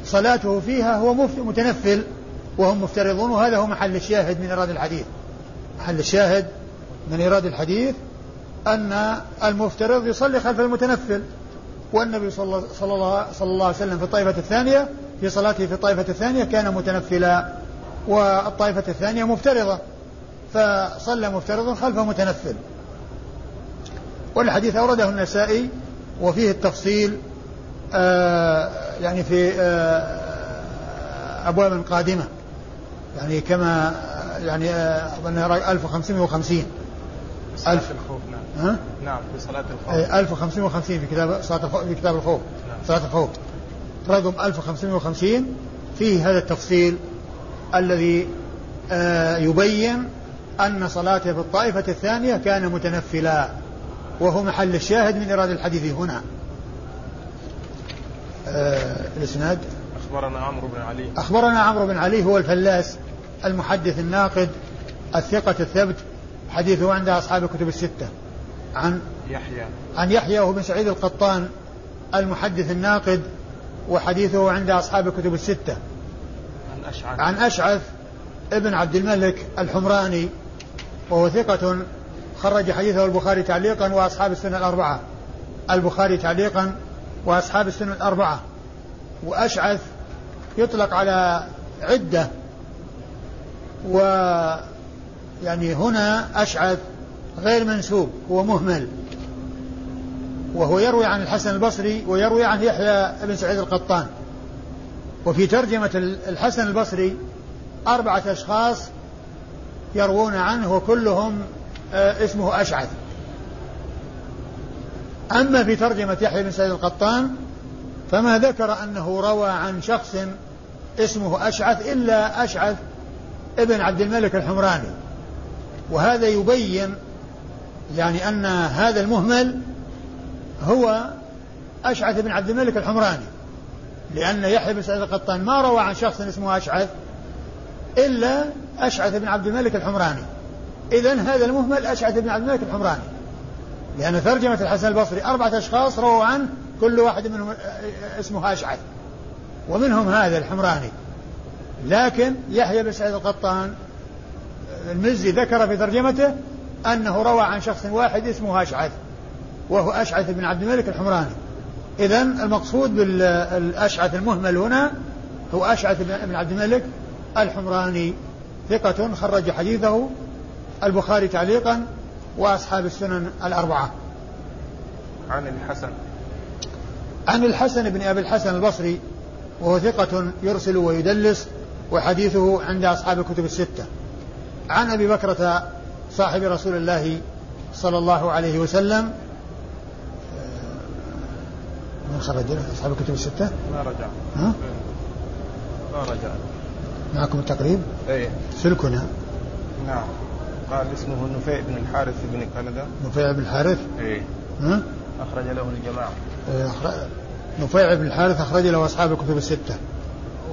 Speaker 2: صلاته فيها هو متنفل وهم مفترضون وهذا هو محل الشاهد من إيراد الحديث. محل الشاهد من إيراد الحديث أن المفترض يصلي خلف المتنفل والنبي صلى صلى الله, صلى الله عليه وسلم في الطائفة الثانية في صلاته في الطائفة الثانية كان متنفلا والطائفة الثانية مفترضة. فصلى مفترض خلف متنفل. والحديث أورده النسائي وفيه التفصيل آه يعني في آه أبواب قادمة. يعني كما يعني آه 1550
Speaker 1: ألف الخوف نعم.
Speaker 2: ها؟
Speaker 1: نعم في صلاة الخوف.
Speaker 2: 1550 في كتاب صلاة الخوف في كتاب الخوف. نعم. صلاة الخوف. رقم 1550 فيه هذا التفصيل الذي يبين أن صلاته في الطائفة الثانية كان متنفلا. وهو محل الشاهد من إرادة الحديث هنا. آه الإسناد؟
Speaker 1: أخبرنا عمرو بن علي.
Speaker 2: أخبرنا عمرو بن علي هو الفلاس المحدث الناقد الثقة الثبت حديثه عند أصحاب الكتب الستة. عن
Speaker 1: يحيى.
Speaker 2: عن يحيى وهو بن سعيد القطان المحدث الناقد وحديثه عند أصحاب الكتب الستة.
Speaker 1: عن أشعث.
Speaker 2: عن أشعث ابن عبد الملك الحمراني وهو ثقة خرج حديثه البخاري تعليقا وأصحاب السنة الأربعة. البخاري تعليقا وأصحاب السنة الأربعة. وأشعث يطلق على عدة. و يعني هنا أشعث غير منسوب هو مهمل. وهو يروي عن الحسن البصري ويروي عن يحيى بن سعيد القطان. وفي ترجمة الحسن البصري أربعة أشخاص يروون عنه وكلهم اسمه أشعث. أما في ترجمة يحيى بن سعيد القطان فما ذكر أنه روى عن شخص اسمه أشعث إلا أشعث ابن عبد الملك الحمراني. وهذا يبين يعني أن هذا المهمل هو أشعث بن عبد الملك الحمراني. لأن يحيى بن سعيد القطان ما روى عن شخص اسمه أشعث إلا أشعث بن عبد الملك الحمراني. إذا هذا المهمل أشعث بن عبد الملك الحمراني. لأن ترجمة الحسن البصري أربعة أشخاص رووا عنه كل واحد منهم اسمه أشعث ومنهم هذا الحمراني. لكن يحيى بن سعيد القطان المزي ذكر في ترجمته أنه روى عن شخص واحد اسمه أشعث وهو أشعث بن عبد الملك الحمراني. إذا المقصود بالأشعث المهمل هنا هو أشعث بن عبد الملك الحمراني. ثقة خرج حديثه البخاري تعليقا وأصحاب السنن الأربعة.
Speaker 1: عن الحسن.
Speaker 2: عن الحسن بن أبي الحسن البصري وهو ثقة يرسل ويدلس وحديثه عند أصحاب الكتب الستة. عن أبي بكرة صاحب رسول الله صلى الله عليه وسلم من خرج أصحاب الكتب الستة؟
Speaker 1: ما رجع.
Speaker 2: ها؟
Speaker 1: ما رجع.
Speaker 2: معكم التقريب؟
Speaker 1: إيه.
Speaker 2: سلكنا.
Speaker 1: نعم. قال اسمه نفيع بن الحارث بن كندا.
Speaker 2: نفيع بن الحارث؟
Speaker 1: إيه.
Speaker 2: ها؟
Speaker 1: أخرج له الجماعة.
Speaker 2: إيه، نفيع بن الحارث أخرج له أصحاب الكتب الستة.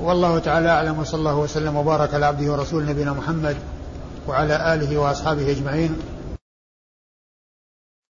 Speaker 2: والله تعالى أعلم وصلى الله وسلم وبارك على عبده ورسول نبينا محمد وعلى آله وأصحابه أجمعين.